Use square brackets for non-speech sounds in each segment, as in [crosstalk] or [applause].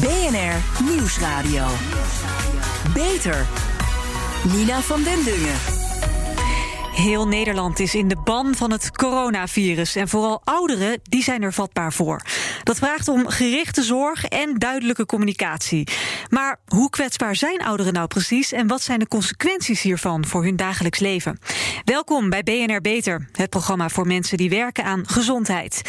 BNR Nieuwsradio. Beter. Nina van den Dungen. Heel Nederland is in de ban van het coronavirus. En vooral ouderen, die zijn er vatbaar voor. Dat vraagt om gerichte zorg en duidelijke communicatie. Maar hoe kwetsbaar zijn ouderen nou precies en wat zijn de consequenties hiervan voor hun dagelijks leven? Welkom bij BNR Beter, het programma voor mensen die werken aan gezondheid.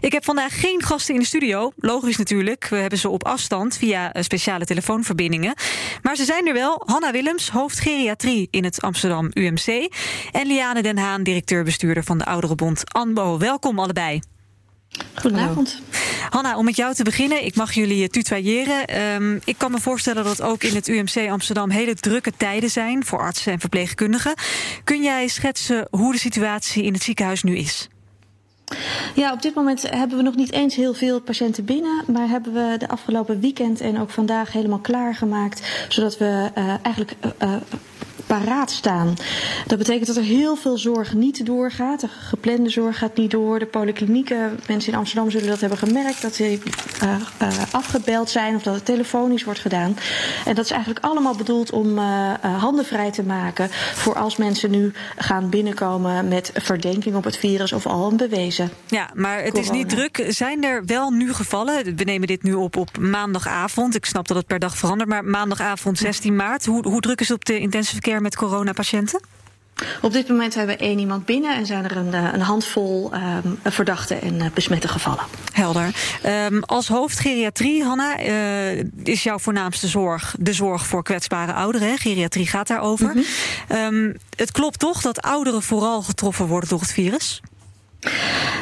Ik heb vandaag geen gasten in de studio, logisch natuurlijk. We hebben ze op afstand via speciale telefoonverbindingen. Maar ze zijn er wel. Hanna Willems, hoofd geriatrie in het Amsterdam UMC. En Liane Den Haan, directeur-bestuurder van de Ouderenbond ANBO. Welkom allebei. Goedenavond. Hanna, om met jou te beginnen. Ik mag jullie tutoyeren. Um, ik kan me voorstellen dat ook in het UMC Amsterdam hele drukke tijden zijn voor artsen en verpleegkundigen. Kun jij schetsen hoe de situatie in het ziekenhuis nu is? Ja, op dit moment hebben we nog niet eens heel veel patiënten binnen. Maar hebben we de afgelopen weekend en ook vandaag helemaal klaargemaakt. Zodat we uh, eigenlijk. Uh, paraat staan. Dat betekent dat er heel veel zorg niet doorgaat. De geplande zorg gaat niet door. De polyklinieken, mensen in Amsterdam zullen dat hebben gemerkt, dat ze uh, uh, afgebeld zijn of dat het telefonisch wordt gedaan. En dat is eigenlijk allemaal bedoeld om uh, handen vrij te maken voor als mensen nu gaan binnenkomen met verdenking op het virus of al een bewezen. Ja, maar het corona. is niet druk. Zijn er wel nu gevallen? We nemen dit nu op op maandagavond. Ik snap dat het per dag verandert, maar maandagavond 16 maart. Hoe, hoe druk is het op de intensive care met coronapatiënten? Op dit moment hebben we één iemand binnen en zijn er een, een handvol um, verdachte en uh, besmette gevallen. Helder. Um, als hoofd geriatrie, Hanna, uh, is jouw voornaamste zorg de zorg voor kwetsbare ouderen. Geriatrie gaat daarover. Mm -hmm. um, het klopt toch dat ouderen vooral getroffen worden door het virus?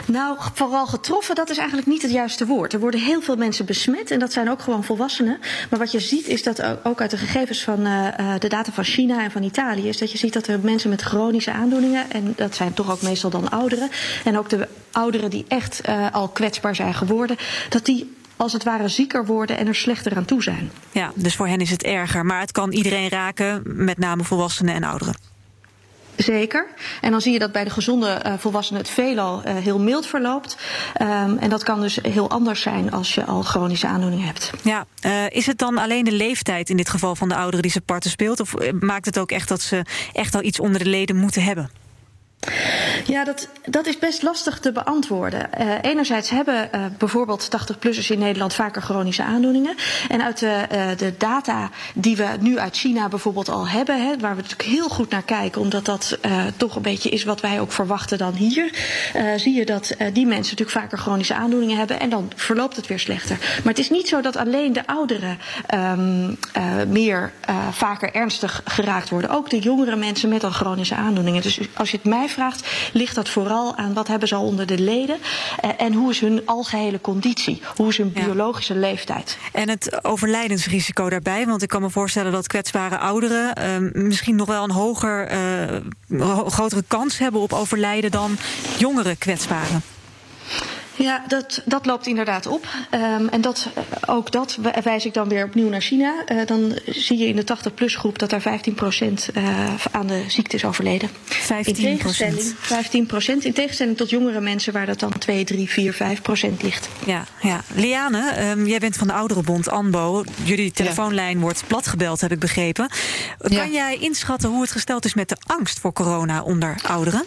Nou, vooral getroffen, dat is eigenlijk niet het juiste woord. Er worden heel veel mensen besmet en dat zijn ook gewoon volwassenen. Maar wat je ziet is dat ook uit de gegevens van uh, de data van China en van Italië... is dat je ziet dat er mensen met chronische aandoeningen... en dat zijn toch ook meestal dan ouderen... en ook de ouderen die echt uh, al kwetsbaar zijn geworden... dat die als het ware zieker worden en er slechter aan toe zijn. Ja, dus voor hen is het erger. Maar het kan iedereen raken, met name volwassenen en ouderen. Zeker. En dan zie je dat bij de gezonde uh, volwassenen het veelal uh, heel mild verloopt. Um, en dat kan dus heel anders zijn als je al chronische aandoeningen hebt. Ja, uh, is het dan alleen de leeftijd in dit geval van de ouderen die ze parten speelt? Of maakt het ook echt dat ze echt al iets onder de leden moeten hebben? Ja, dat, dat is best lastig te beantwoorden. Uh, enerzijds hebben uh, bijvoorbeeld 80-plussers in Nederland vaker chronische aandoeningen. En uit de, uh, de data die we nu uit China bijvoorbeeld al hebben, hè, waar we natuurlijk heel goed naar kijken, omdat dat toch een beetje is wat wij ook verwachten dan hier, zie je dat die mensen natuurlijk vaker chronische aandoeningen hebben en dan verloopt het weer slechter. Maar het is niet zo dat alleen de ouderen um, meer vaker ernstig geraakt worden. Ook de jongere mensen met al chronische aandoeningen. Dus als je het mij vraagt, ligt dat vooral aan wat hebben ze al onder de leden en hoe is hun algehele conditie, hoe is hun biologische ja. leeftijd. En het overlijdensrisico daarbij, want ik kan me voorstellen dat kwetsbare ouderen uh, misschien nog wel een hoger, uh, grotere kans hebben op overlijden dan jongere kwetsbaren. Ja, dat, dat loopt inderdaad op. Um, en dat, ook dat wijs ik dan weer opnieuw naar China. Uh, dan zie je in de 80-plus groep dat daar 15 procent uh, aan de ziekte is overleden. 15 procent? 15 procent. In tegenstelling tot jongere mensen waar dat dan 2, 3, 4, 5 procent ligt. Ja, ja. Liane, um, jij bent van de Ouderenbond ANBO. Jullie telefoonlijn ja. wordt platgebeld, heb ik begrepen. Kan ja. jij inschatten hoe het gesteld is met de angst voor corona onder ouderen?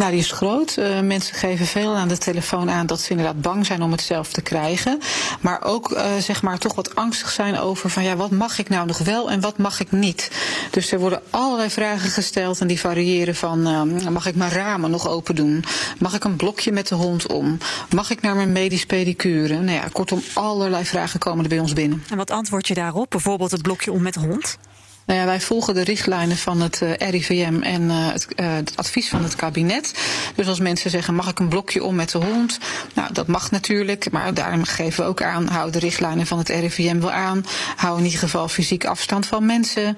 Nou, die is groot. Uh, mensen geven veel aan de telefoon aan dat ze inderdaad bang zijn om het zelf te krijgen. Maar ook uh, zeg maar toch wat angstig zijn over van ja, wat mag ik nou nog wel en wat mag ik niet. Dus er worden allerlei vragen gesteld en die variëren van uh, mag ik mijn ramen nog open doen? Mag ik een blokje met de hond om? Mag ik naar mijn medisch pedicure? Nou ja, kortom, allerlei vragen komen er bij ons binnen. En wat antwoord je daarop? Bijvoorbeeld het blokje om met hond? Nou ja, wij volgen de richtlijnen van het uh, RIVM en het, uh, het, advies van het kabinet. Dus als mensen zeggen, mag ik een blokje om met de hond? Nou, dat mag natuurlijk, maar daarom geven we ook aan, hou de richtlijnen van het RIVM wel aan. Hou in ieder geval fysiek afstand van mensen.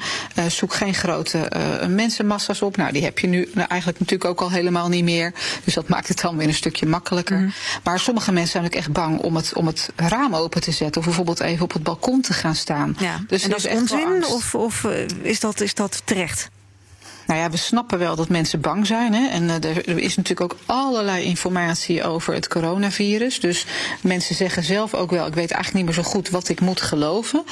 zoek geen grote mensenmassa's op. Nou, die heb je nu eigenlijk natuurlijk ook al helemaal niet meer. Dus dat maakt het dan weer een stukje makkelijker. Mm. Maar sommige mensen zijn ook echt bang om het, om het raam open te zetten. Of bijvoorbeeld even op het balkon te gaan staan. Ja. Dus en dat is onzin? Of, of is dat, is dat terecht? Nou ja, we snappen wel dat mensen bang zijn. Hè? En er, er, is natuurlijk ook allerlei informatie over het coronavirus. Dus mensen zeggen zelf ook wel: ik weet eigenlijk niet meer zo goed wat ik moet geloven.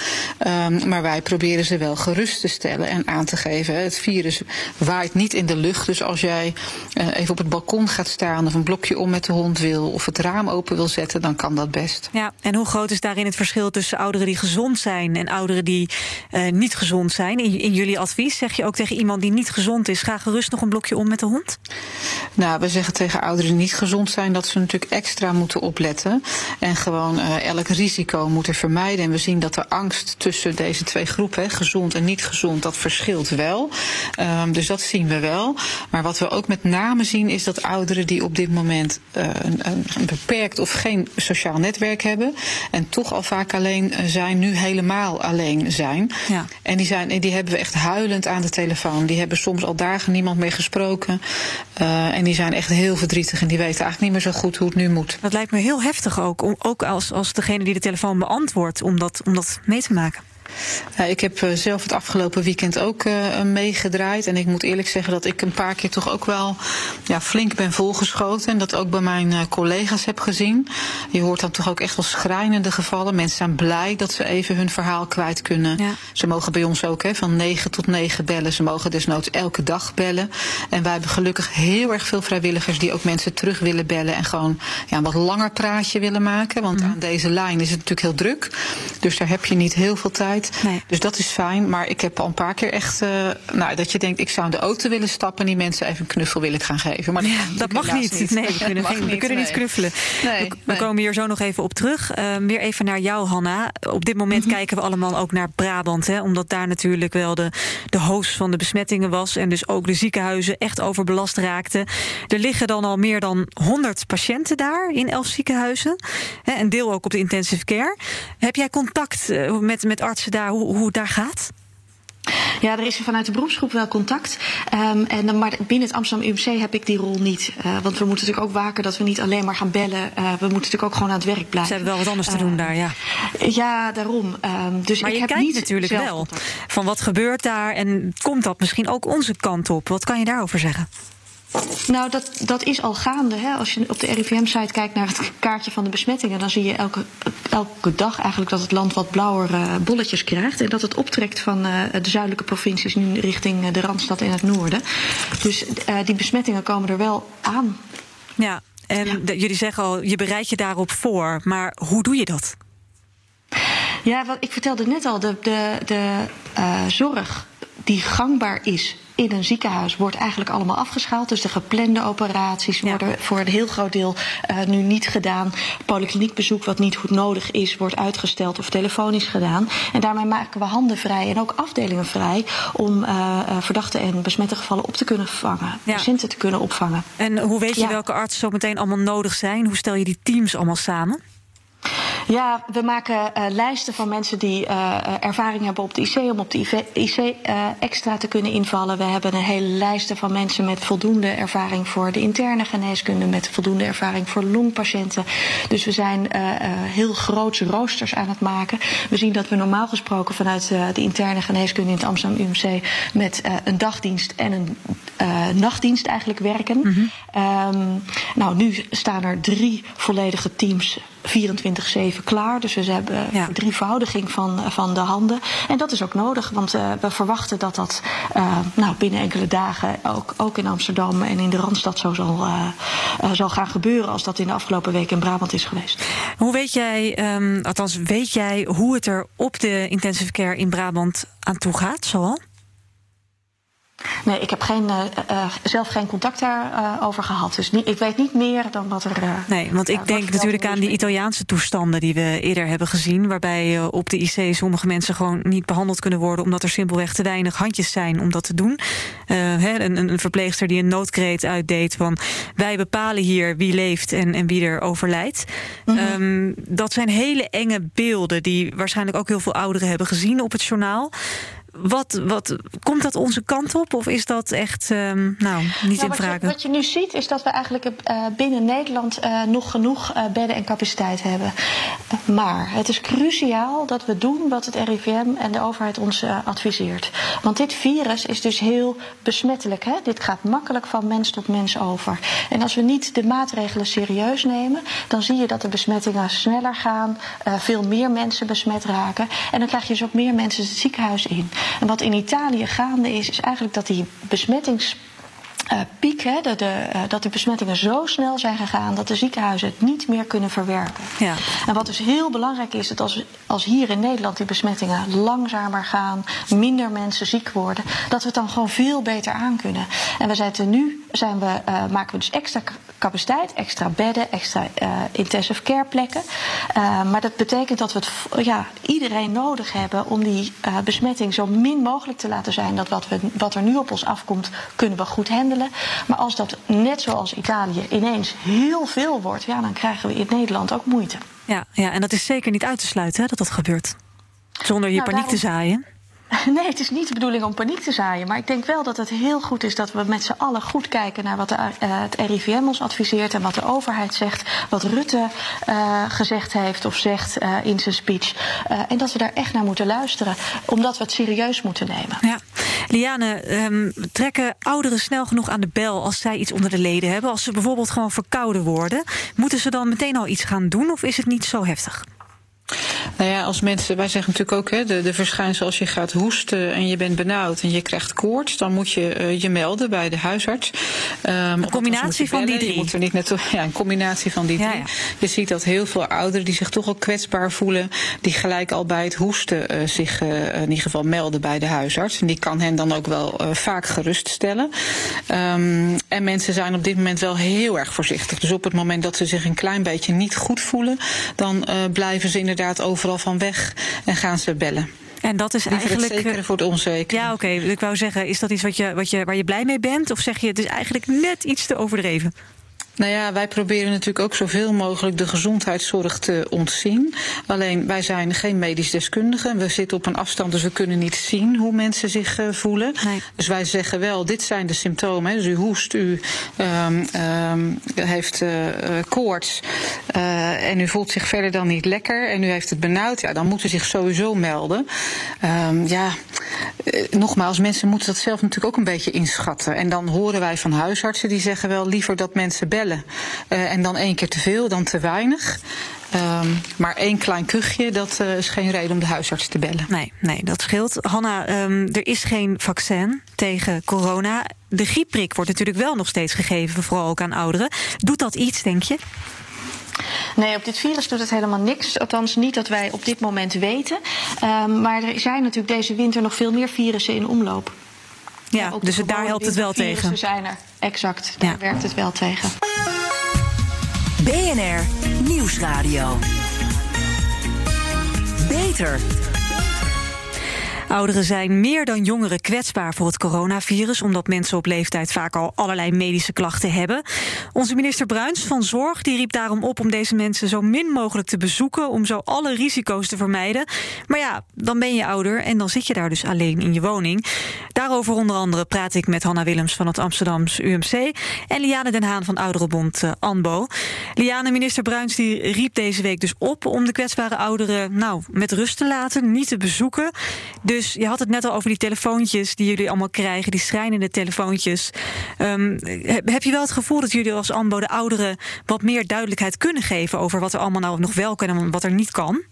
Um, maar wij proberen ze wel gerust te stellen en aan te geven. Het virus waait niet in de lucht. Dus als jij uh, even op het balkon gaat staan of een blokje om met de hond wil of het raam open wil zetten, dan kan dat best. Ja, en hoe groot is daarin het verschil tussen ouderen die gezond zijn en ouderen die uh, niet gezond zijn? In, in, jullie advies zeg je ook tegen iemand die niet gezond is: ga gerust nog een blokje om met de hond? Nou, we zeggen tegen ouderen die niet gezond zijn dat ze natuurlijk extra moeten opletten en gewoon uh, elk risico moeten vermijden. En we zien dat de angst tussen deze twee groepen, hè, gezond en niet gezond, dat verschilt wel. Um, dus dat zien we wel. Maar wat we ook met name zien is dat ouderen die op dit moment uh, een, een beperkt of geen sociaal netwerk hebben en toch al vaak alleen zijn, nu helemaal alleen zijn. Ja. En die, zijn, die hebben we echt huilend aan de telefoon. Die hebben soms al dagen niemand meer gesproken. Uh, en die zijn echt heel verdrietig en die weten eigenlijk niet meer zo goed hoe het nu moet. Dat lijkt me heel heftig ook, ook als, als degene die de telefoon beantwoordt, om dat, om dat mee te maken. Ja, ik heb uh, zelf het afgelopen weekend ook uh, meegedraaid. En ik moet eerlijk zeggen dat ik een paar keer toch ook wel ja, flink ben volgeschoten. En dat ook bij mijn collega's heb gezien. Je hoort dan toch ook echt wel schrijnende gevallen. Mensen zijn blij dat ze even hun verhaal kwijt kunnen. Ja. Ze mogen bij ons ook hè, van 9 tot 9 bellen. Ze mogen desnoods elke dag bellen. En wij hebben gelukkig heel erg veel vrijwilligers die ook mensen terug willen bellen. En gewoon ja, een wat langer praatje willen maken. Want mm. aan deze lijn is het natuurlijk heel druk. Dus daar heb je niet heel veel tijd. Nee. Dus dat is fijn. Maar ik heb al een paar keer echt. Uh, nou, dat je denkt, ik zou in de auto willen stappen en die mensen even een knuffel willen gaan geven. Maar ja, dat mag niet. niet. Nee, we kunnen, geen, niet, we kunnen nee. niet knuffelen. Nee, we, we komen hier zo nog even op terug. Uh, weer even naar jou, Hanna. Op dit moment mm -hmm. kijken we allemaal ook naar Brabant. Hè, omdat daar natuurlijk wel de, de host van de besmettingen was. En dus ook de ziekenhuizen echt overbelast raakten. Er liggen dan al meer dan 100 patiënten daar in elf ziekenhuizen. Hè, een deel ook op de intensive care. Heb jij contact uh, met, met artsen daar, hoe, hoe het daar gaat? Ja, er is vanuit de beroepsgroep wel contact. Um, en maar binnen het Amsterdam UMC heb ik die rol niet. Uh, want we moeten natuurlijk ook waken dat we niet alleen maar gaan bellen. Uh, we moeten natuurlijk ook gewoon aan het werk blijven. Ze hebben wel wat anders te doen uh, daar, ja. Ja, daarom. Um, dus maar ik je heb kijkt niet natuurlijk wel contact. van wat gebeurt daar en komt dat misschien ook onze kant op? Wat kan je daarover zeggen? Nou, dat, dat is al gaande. Hè. Als je op de RIVM-site kijkt naar het kaartje van de besmettingen, dan zie je elke, elke dag eigenlijk dat het land wat blauwer uh, bolletjes krijgt. En dat het optrekt van uh, de zuidelijke provincies nu richting uh, de Randstad en het noorden. Dus die besmettingen komen er wel aan. Ja, en ja. De, jullie zeggen al, je bereidt je daarop voor. Maar hoe doe je dat? Ja, wat ik vertelde net al, de, de, de zorg die gangbaar is in een ziekenhuis wordt eigenlijk allemaal afgeschaald. Dus de geplande operaties worden voor een heel groot deel uh, nu niet gedaan. Polykliniekbezoek wat niet goed nodig is, wordt uitgesteld of telefonisch gedaan. En daarmee maken we handen vrij en ook afdelingen vrij om uh, verdachte en besmette gevallen op te kunnen vangen. Ja. Patiënten te kunnen opvangen. En hoe weet je ja. welke artsen zo meteen allemaal nodig zijn? Hoe stel je die teams allemaal samen? Ja, we maken uh, lijsten van mensen die uh, ervaring hebben op de IC om op de IC uh, extra te kunnen invallen. We hebben een hele lijst van mensen met voldoende ervaring voor de interne geneeskunde, met voldoende ervaring voor longpatiënten. Dus we zijn heel grootse roosters aan het maken. We zien dat we normaal gesproken vanuit de interne geneeskunde in het Amsterdam UMC met een dagdienst en een nachtdienst eigenlijk werken. Mm -hmm. um, nou, nu staan er drie volledige teams 24-7 klaar. Dus we hebben ja. verdrievoudiging van, van de handen. En dat is ook nodig, want uh, we verwachten dat dat uh, nou, binnen enkele dagen ook, ook in Amsterdam en in de Randstad zo zal, uh, zal gaan gebeuren als dat in de afgelopen weken in Brabant is geweest. Hoe weet jij, um, althans weet jij hoe het er op de intensive care in Brabant aan toe gaat, zoal? Nee, ik heb geen, uh, uh, zelf geen contact daarover uh, gehad. Dus niet, ik weet niet meer dan wat er. nee, want ik denk natuurlijk aan die Italiaanse toestanden die we eerder hebben gezien. Waarbij op de IC sommige mensen gewoon niet behandeld kunnen worden. omdat er simpelweg te weinig handjes zijn om dat te doen. Hè, een, een, verpleegster die een noodkreet uitdeed van. wij bepalen hier wie leeft en, en wie er overlijdt. Mm -hmm. um, dat zijn hele enge beelden die waarschijnlijk ook heel veel ouderen hebben gezien op het journaal. Wat, wat, komt dat onze kant op of is dat echt um, nou, niet nou, in vraag? Wat je nu ziet is dat we eigenlijk uh, binnen Nederland uh, nog genoeg uh, bedden en capaciteit hebben. Maar het is cruciaal dat we doen wat het RIVM en de overheid ons adviseert. Want dit virus is dus heel besmettelijk. Hè? Dit gaat makkelijk van mens tot mens over. En als we niet de maatregelen serieus nemen, dan zie je dat de besmettingen sneller gaan, veel meer mensen besmet raken. En dan krijg je dus ook meer mensen het ziekenhuis in. En wat in Italië gaande is, is eigenlijk dat die besmettings uh, piek, hè, de, de, uh, dat de besmettingen zo snel zijn gegaan dat de ziekenhuizen het niet meer kunnen verwerken. Ja. En wat dus heel belangrijk is, dat als, als hier in Nederland die besmettingen langzamer gaan, minder mensen ziek worden, dat we het dan gewoon veel beter aan kunnen. En we zijn nu zijn we, uh, maken we dus extra capaciteit, extra bedden, extra intensive care plekken. maar dat betekent dat we het, ja, iedereen nodig hebben om die besmetting zo min mogelijk te laten zijn. Dat wat, we, wat er nu op ons afkomt, kunnen we goed handelen. Maar als dat net zoals Italië ineens heel veel wordt, ja, dan krijgen we in Nederland ook moeite. Ja, ja en dat is zeker niet uit te sluiten hè, dat dat gebeurt. Zonder je nou, paniek daarom... te zaaien. [laughs] Nee, het is niet de bedoeling om paniek te zaaien. Maar ik denk wel dat het heel goed is dat we met z'n allen goed kijken naar wat de, uh, het RIVM ons adviseert en wat de overheid zegt. Wat Rutte uh, gezegd heeft of zegt uh, in zijn speech. en dat we daar echt naar moeten luisteren, omdat we het serieus moeten nemen. Ja. Liane, um, trekken ouderen snel genoeg aan de bel als zij iets onder de leden hebben? Als ze bijvoorbeeld gewoon verkouden worden, moeten ze dan meteen al iets gaan doen of is het niet zo heftig? Nou ja, als mensen, wij zeggen natuurlijk ook, hè, de, de verschijnselen als je gaat hoesten en je bent benauwd en je krijgt koorts, dan moet je uh, je melden bij de huisarts. Um, een combinatie van die drie. Je moet er niet naartoe, [laughs] ja, een combinatie van die drie. Ja. Je ziet dat heel veel ouderen die zich toch al kwetsbaar voelen, die gelijk al bij het hoesten uh, zich uh, in ieder geval melden bij de huisarts. En die kan hen dan ook wel vaak geruststellen. Um, en mensen zijn op dit moment wel heel erg voorzichtig. Dus op het moment dat ze zich een klein beetje niet goed voelen, dan blijven ze inderdaad inderdaad van weg en gaan ze bellen. En dat is eigenlijk. Het zekere voor het onzeker. Ja, oké. Okay. Ik wou zeggen, is dat iets wat je, wat je, waar je blij mee bent? Of zeg je het is eigenlijk net iets te overdreven? Nou ja, wij proberen natuurlijk ook zoveel mogelijk de gezondheidszorg te ontzien. Alleen wij zijn geen medisch deskundigen. We zitten op een afstand, dus we kunnen niet zien hoe mensen zich uh, voelen. Nee. Dus wij zeggen wel, dit zijn de symptomen. Dus u hoest, u um, um, heeft uh, koorts uh, en u voelt zich verder dan niet lekker en u heeft het benauwd. Ja, dan moet u zich sowieso melden. Um, ja, nogmaals, mensen moeten dat zelf natuurlijk ook een beetje inschatten. En dan horen wij van huisartsen die zeggen wel liever dat mensen bellen uh, en dan één keer te veel, dan te weinig. Um, maar één klein kuchje, dat uh, is geen reden om de huisarts te bellen. Nee, nee dat scheelt. Hanna, um, er is geen vaccin tegen corona. De griepprik wordt natuurlijk wel nog steeds gegeven, vooral ook aan ouderen. Doet dat iets, denk je? Nee, op dit virus doet het helemaal niks. Althans, niet dat wij op dit moment weten. Um, maar er zijn natuurlijk deze winter nog veel meer virussen in omloop. Ja, dus daar helpt het wel tegen. zijn er, exact. Daar ja. werkt het wel tegen. BNR Nieuwsradio. Beter. Ouderen zijn meer dan jongeren kwetsbaar voor het coronavirus, omdat mensen op leeftijd vaak al allerlei medische klachten hebben. Onze minister Bruins van Zorg die riep daarom op om deze mensen zo min mogelijk te bezoeken, om zo alle risico's te vermijden. Maar ja, dan ben je ouder en dan zit je daar dus alleen in je woning. Daarover onder andere praat ik met Hanna Willems van het Amsterdams UMC en Liane Den Haan van Ouderenbond uh, ANBO. Liane, minister Bruins die riep deze week dus op om de kwetsbare ouderen nou, met rust te laten, niet te bezoeken. Dus dus je had het net al over die telefoontjes die jullie allemaal krijgen, die schrijnende telefoontjes. Um, heb je wel het gevoel dat jullie als ANBO de ouderen wat meer duidelijkheid kunnen geven over wat er allemaal nou nog wel kan en wat er niet kan?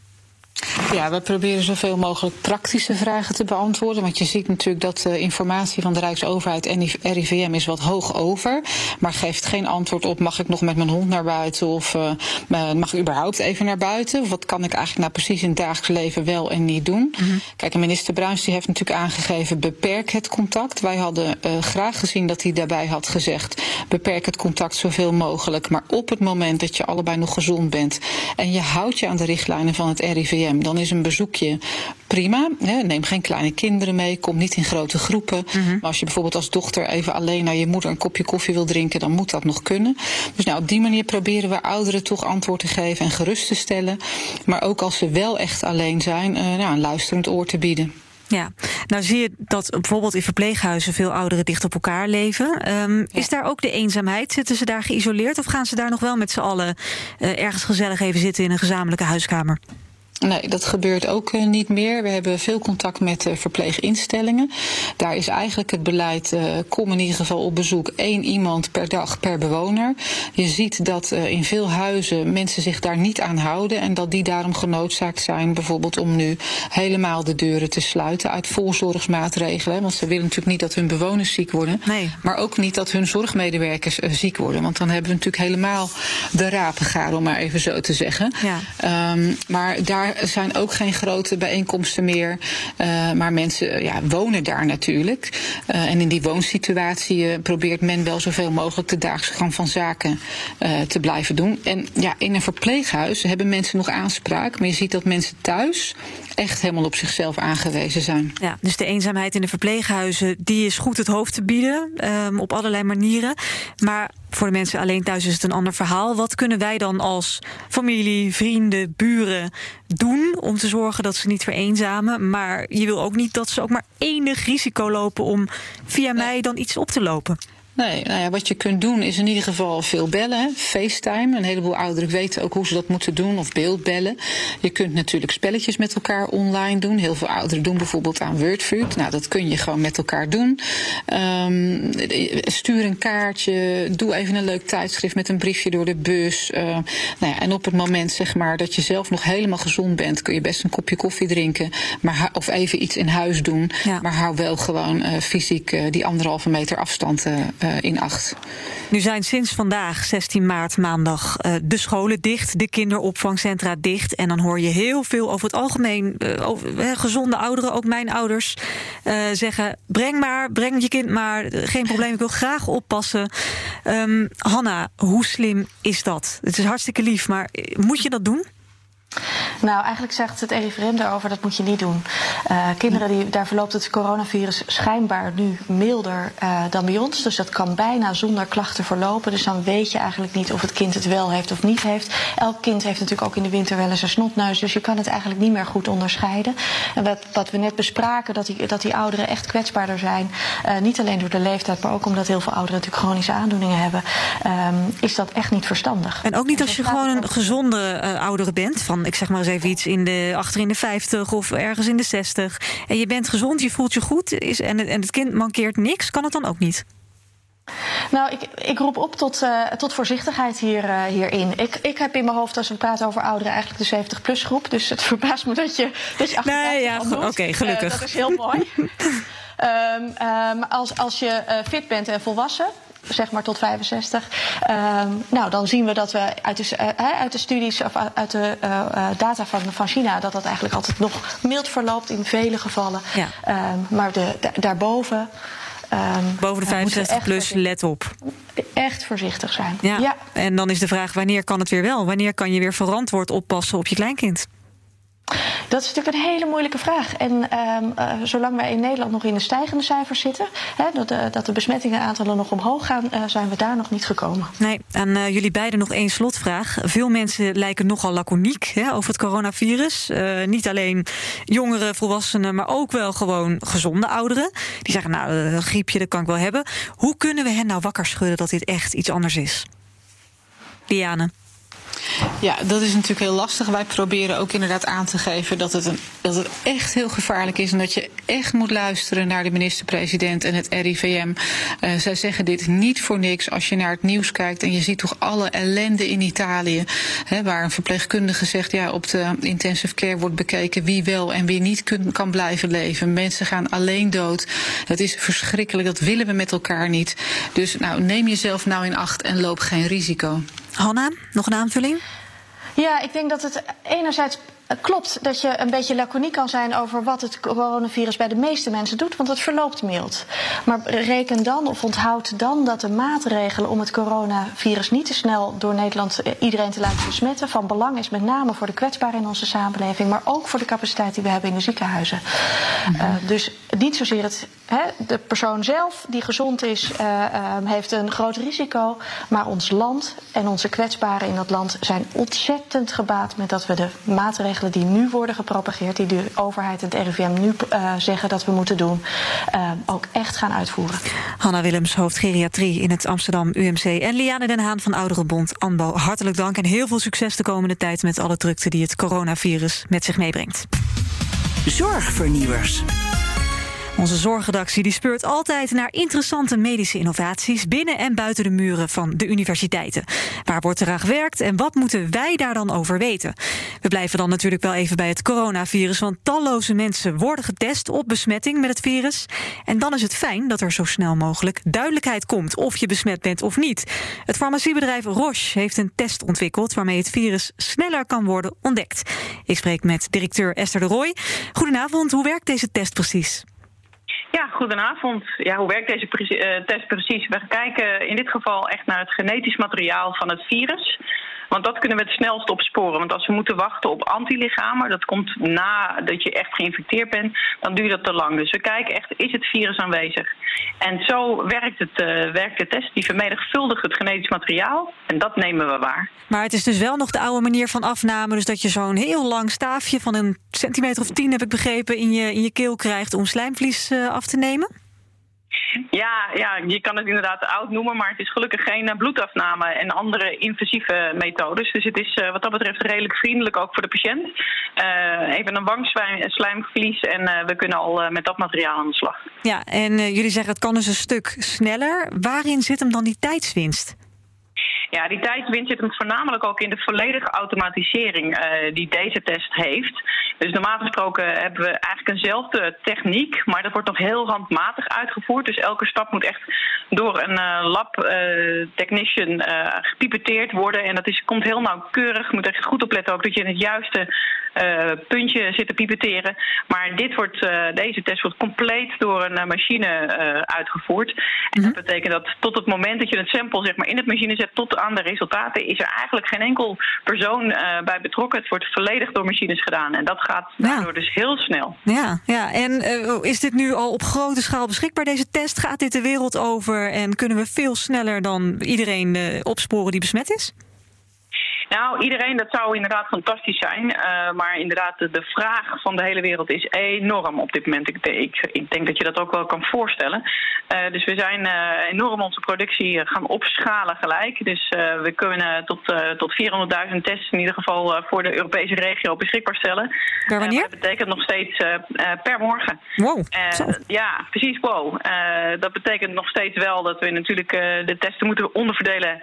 Ja, we proberen zoveel mogelijk praktische vragen te beantwoorden. Want je ziet natuurlijk dat de informatie van de Rijksoverheid en RIVM is wat hoog over. Maar geeft geen antwoord op: mag ik nog met mijn hond naar buiten? Of uh, mag ik überhaupt even naar buiten? Wat kan ik eigenlijk nou precies in het dagelijks leven wel en niet doen? Mm -hmm. Kijk, minister Bruins die heeft natuurlijk aangegeven: beperk het contact. Wij hadden uh, graag gezien dat hij daarbij had gezegd: beperk het contact zoveel mogelijk. Maar op het moment dat je allebei nog gezond bent en je houdt je aan de richtlijnen van het RIVM dan is een bezoekje prima. Neem geen kleine kinderen mee, kom niet in grote groepen. Mm -hmm. Maar als je bijvoorbeeld als dochter even alleen naar je moeder een kopje koffie wil drinken, dan moet dat nog kunnen. Dus nou, op die manier proberen we ouderen toch antwoord te geven en gerust te stellen. Maar ook als ze wel echt alleen zijn, uh, nou, een luisterend oor te bieden. Ja, nou zie je dat bijvoorbeeld in verpleeghuizen veel ouderen dicht op elkaar leven. Ehm, is daar ook de eenzaamheid? Zitten ze daar geïsoleerd of gaan ze daar nog wel met z'n allen uh, ergens gezellig even zitten in een gezamenlijke huiskamer? Nee, dat gebeurt ook uh, niet meer. We hebben veel contact met uh, verpleeginstellingen. Daar is eigenlijk het beleid: uh, kom in ieder geval op bezoek één iemand per dag per bewoner. Je ziet dat in veel huizen mensen zich daar niet aan houden en dat die daarom genoodzaakt zijn, bijvoorbeeld om nu helemaal de deuren te sluiten uit voorzorgsmaatregelen. Want ze willen natuurlijk niet dat hun bewoners ziek worden, nee. maar ook niet dat hun zorgmedewerkers ziek worden. Want dan hebben we natuurlijk helemaal de rapen om maar even zo te zeggen. Ja. Um, maar daar er zijn ook geen grote bijeenkomsten meer. Uh, maar mensen ja, wonen daar natuurlijk. Uh, en in die woonsituatie probeert men wel zoveel mogelijk de dagelijkse gang van zaken te blijven doen. En ja, in een verpleeghuis hebben mensen nog aanspraak. Maar je ziet dat mensen thuis echt helemaal op zichzelf aangewezen zijn. Ja, dus de eenzaamheid in de verpleeghuizen, die is goed het hoofd te bieden. Um, op allerlei manieren. Maar voor de mensen alleen thuis is het een ander verhaal. Wat kunnen wij dan als familie, vrienden, buren doen om te zorgen dat ze niet vereenzamen? Maar je wil ook niet dat ze ook maar enig risico lopen om via mij dan iets op te lopen. Nee, nou ja, wat je kunt doen is in ieder geval veel bellen. FaceTime. Een heleboel ouderen weten ook hoe ze dat moeten doen. Of beeldbellen. Je kunt natuurlijk spelletjes met elkaar online doen. Heel veel ouderen doen bijvoorbeeld aan Wordfeud. Nou, dat kun je gewoon met elkaar doen. Um, stuur een kaartje. Doe even een leuk tijdschrift met een briefje door de bus. Uh, nou ja, en op het moment zeg maar, dat je zelf nog helemaal gezond bent, kun je best een kopje koffie drinken. Maar, of even iets in huis doen. Ja. Maar hou wel gewoon uh, fysiek uh, die anderhalve meter afstand uh, in acht. Nu zijn sinds vandaag, 16 maart, maandag, uh, de scholen dicht, de kinderopvangcentra dicht. En dan hoor je heel veel over het algemeen, uh, over, gezonde ouderen, ook mijn ouders, zeggen: breng maar, breng je kind maar, geen probleem, ik wil graag oppassen. Um, Hanna, hoe slim is dat? Het is hartstikke lief, maar moet je dat doen? Nou, eigenlijk zegt het RIVM daarover dat moet je niet doen. Uh, kinderen, die, daar verloopt het coronavirus schijnbaar nu milder uh, dan bij ons. Dus dat kan bijna zonder klachten verlopen. Dus dan weet je eigenlijk niet of het kind het wel heeft of niet heeft. Elk kind heeft natuurlijk ook in de winter wel eens een snotneus. Dus je kan het eigenlijk niet meer goed onderscheiden. En wat, wat we net bespraken, dat die, dat die ouderen echt kwetsbaarder zijn. Uh, niet alleen door de leeftijd, maar ook omdat heel veel ouderen natuurlijk chronische aandoeningen hebben. Um, is dat echt niet verstandig. En ook niet als je gewoon een gezonde oudere bent. Van ik zeg maar eens even iets in de, achter in de 50 of ergens in de 60. En je bent gezond, je voelt je goed. Is, en, het, en het kind mankeert niks, kan het dan ook niet? Nou, ik, ik roep op tot, uh, tot voorzichtigheid hier, uh, hierin. Ik, ik heb in mijn hoofd, als we praten over ouderen, eigenlijk de 70-plus groep. Dus het verbaast me dat je, dat je 58 nee, ja, Oké, okay, gelukkig. Uh, dat is heel mooi. um, [laughs] um, als, als je fit bent en volwassen, zeg maar tot 65. Um, nou, dan zien we dat we uit de, uh, uit de studies of uit de uh, data van, van China dat dat eigenlijk altijd nog mild verloopt in vele gevallen. Ja. Um, maar de, de, daarboven. Um, Boven de 65 plus, let op. Echt voorzichtig zijn. Ja. ja. En dan is de vraag: wanneer kan het weer wel? Wanneer kan je weer verantwoord oppassen op je kleinkind? Dat is natuurlijk een hele moeilijke vraag. En um, uh, zolang wij in Nederland nog in de stijgende cijfers zitten, hè, dat, de, dat de besmettingenaantallen nog omhoog gaan, uh, zijn we daar nog niet gekomen. Nee, aan uh, jullie beiden nog één slotvraag. Veel mensen lijken nogal laconiek hè, over het coronavirus. niet alleen jongeren, volwassenen, maar ook wel gewoon gezonde ouderen. Die zeggen, nou, een griepje, dat kan ik wel hebben. Hoe kunnen we hen nou wakker schudden dat dit echt iets anders is? Liane. Ja, dat is natuurlijk heel lastig. Wij proberen ook inderdaad aan te geven dat het, een, dat het echt heel gevaarlijk is. En dat je echt moet luisteren naar de minister-president en het RIVM. Uh, zij zeggen dit niet voor niks. Als je naar het nieuws kijkt en je ziet toch alle ellende in Italië. Hè, waar een verpleegkundige zegt, ja, op de intensive care wordt bekeken wie wel en wie niet kan blijven leven. Mensen gaan alleen dood. Het is verschrikkelijk. Dat willen we met elkaar niet. Dus nou, neem jezelf nou in acht en loop geen risico. Hanna, nog een aanvulling? Ja, ik denk dat het enerzijds klopt dat je een beetje laconiek kan zijn over wat het coronavirus bij de meeste mensen doet, want het verloopt mild. Maar reken dan of onthoud dan dat de maatregelen om het coronavirus niet te snel door Nederland iedereen te laten besmetten van belang is, met name voor de kwetsbaren in onze samenleving, maar ook voor de capaciteit die we hebben in de ziekenhuizen. Mm -hmm. uh, dus niet zozeer het, de persoon zelf die gezond is, uh, heeft een groot risico. Maar ons land en onze kwetsbaren in dat land zijn ontzettend gebaat met dat we de maatregelen die nu worden gepropageerd, die de overheid en het RIVM nu uh, zeggen dat we moeten doen, uh, ook echt gaan uitvoeren. Hanna Willems, hoofd geriatrie in het Amsterdam UMC. En Liane Den Haan van Ouderenbond ANBO. Hartelijk dank en heel veel succes de komende tijd met alle drukte die het coronavirus met zich meebrengt. Zorgvernieuwers. Onze zorgredactie die speurt altijd naar interessante medische innovaties binnen en buiten de muren van de universiteiten. Waar wordt er aan gewerkt en wat moeten wij daar dan over weten? We blijven dan natuurlijk wel even bij het coronavirus, want talloze mensen worden getest op besmetting met het virus. En dan is het fijn dat er zo snel mogelijk duidelijkheid komt of je besmet bent of niet. Het farmaciebedrijf Roche heeft een test ontwikkeld waarmee het virus sneller kan worden ontdekt. Ik spreek met directeur Esther de Roy. Goedenavond, hoe werkt deze test precies? Ja, goedenavond. Ja, hoe werkt deze uh, test precies? We kijken in dit geval echt naar het genetisch materiaal van het virus. Want dat kunnen we het snelst opsporen. Want als we moeten wachten op antilichamen, dat komt nadat je echt geïnfecteerd bent, dan duurt dat te lang. Dus we kijken echt, is het virus aanwezig? En zo werkt, het, uh, werkt de test. Die vermenigvuldigt het genetisch materiaal en dat nemen we waar. Maar het is dus wel nog de oude manier van afname. Dus dat je zo'n heel lang staafje van een centimeter of tien, heb ik begrepen, in je, in je keel krijgt om slijmvlies uh, af te nemen? Ja, ja, je kan het inderdaad oud noemen, maar het is gelukkig geen bloedafname en andere invasieve methodes. Dus het is uh, wat dat betreft redelijk vriendelijk ook voor de patiënt. Uh, even een wangslijmvlies en uh, we kunnen al met dat materiaal aan de slag. Ja, en jullie zeggen het kan dus een stuk sneller. Waarin zit hem dan die tijdswinst? Ja, die tijdswinst zit hem voornamelijk ook in de volledige automatisering uh, die deze test heeft. Dus normaal gesproken hebben we eigenlijk eenzelfde techniek, maar dat wordt nog heel handmatig uitgevoerd. Dus elke stap moet echt door een uh, lab uh, technician gepipeteerd worden. En dat is, komt heel nauwkeurig. Je moet echt goed opletten ook dat je in het juiste puntje zit te pipeteren. Maar dit wordt, deze test wordt compleet door een machine uitgevoerd. En dat mhm. betekent dat tot het moment dat je het sample zeg maar, in het machine zet, tot aan de resultaten is er eigenlijk geen enkel persoon bij betrokken. Het wordt volledig door machines gedaan. En dat gaat daardoor dus heel snel. Ja, ja. en is dit nu al op grote schaal beschikbaar, deze test? Gaat dit de wereld over en kunnen we veel sneller dan iedereen opsporen die besmet is? Nou, iedereen, dat zou inderdaad fantastisch zijn. Uh, maar inderdaad, de, de, vraag van de hele wereld is enorm op dit moment. Ik, ik, ik denk dat je dat ook wel kan voorstellen. Uh, dus we zijn uh, enorm onze productie gaan opschalen gelijk. Dus we kunnen tot, tot 400.000 tests in ieder geval voor de Europese regio beschikbaar stellen. Per wanneer? dat betekent nog steeds per morgen. Wow. ja, precies, wow. dat betekent nog steeds wel dat we natuurlijk de testen moeten onderverdelen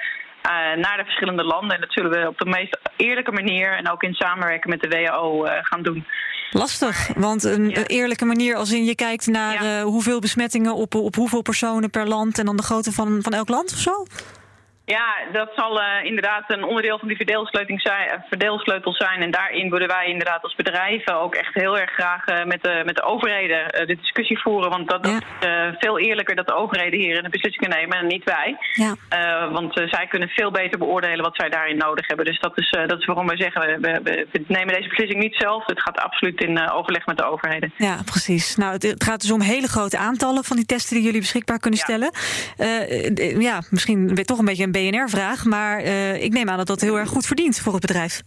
naar de verschillende landen. En dat zullen we op de meest eerlijke manier en ook in samenwerking met de WHO eh, gaan doen. Lastig, want een ja. eerlijke manier als in je kijkt naar ja. uh, hoeveel besmettingen op, op hoeveel personen per land en dan de grootte van, van elk land of zo? Ja, dat zal uh, inderdaad een onderdeel van die verdeelsleutel zijn, uh, verdeelsleutel zijn. En daarin willen wij inderdaad als bedrijven ook echt heel erg graag uh, met, de, met de overheden de discussie voeren. Want dat, ja. is veel eerlijker dat de overheden hier een beslissing kunnen nemen en niet wij. Ja. want zij kunnen veel beter beoordelen wat zij daarin nodig hebben. Dus dat is, dat is waarom wij zeggen, we, we, we, nemen deze beslissing niet zelf. Het gaat absoluut in overleg met de overheden. Ja, precies. Nou, het, gaat dus om hele grote aantallen van die testen die jullie beschikbaar kunnen stellen. ja, misschien toch een beetje een BNR-vraag, maar uh, ik neem aan dat dat heel erg goed verdient voor het bedrijf.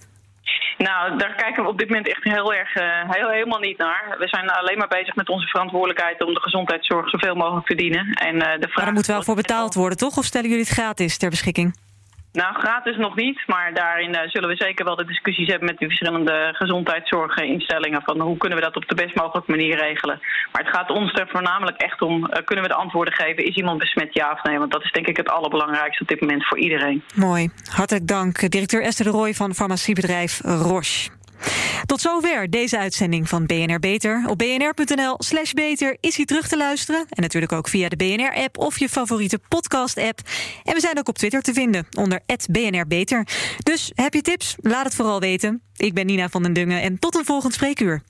Nou, daar kijken we op dit moment echt heel erg uh, heel, helemaal niet naar. We zijn alleen maar bezig met onze verantwoordelijkheid om de gezondheidszorg zoveel mogelijk te dienen. En, uh, de vraag maar er moet wel voor betaald worden, toch? Of stellen jullie het gratis ter beschikking? Nou, gratis nog niet, maar daarin uh, zullen we zeker wel de discussies hebben met de verschillende gezondheidszorginstellingen van hoe kunnen we dat op de best mogelijke manier regelen. Maar het gaat ons er voornamelijk echt om, uh, kunnen we de antwoorden geven, is iemand besmet ja of nee? Want dat is denk ik het allerbelangrijkste op dit moment voor iedereen. Mooi, hartelijk dank. Directeur Esther de Rooij van farmaciebedrijf Roche. Tot zover deze uitzending van BNR Beter. Op bnr.nl slash beter is hij terug te luisteren. En natuurlijk ook via de BNR-app of je favoriete podcast-app. En we zijn ook op Twitter te vinden onder BNR Beter. Dus heb je tips? Laat het vooral weten. Ik ben Nina van den Dungen en tot een volgend spreekuur.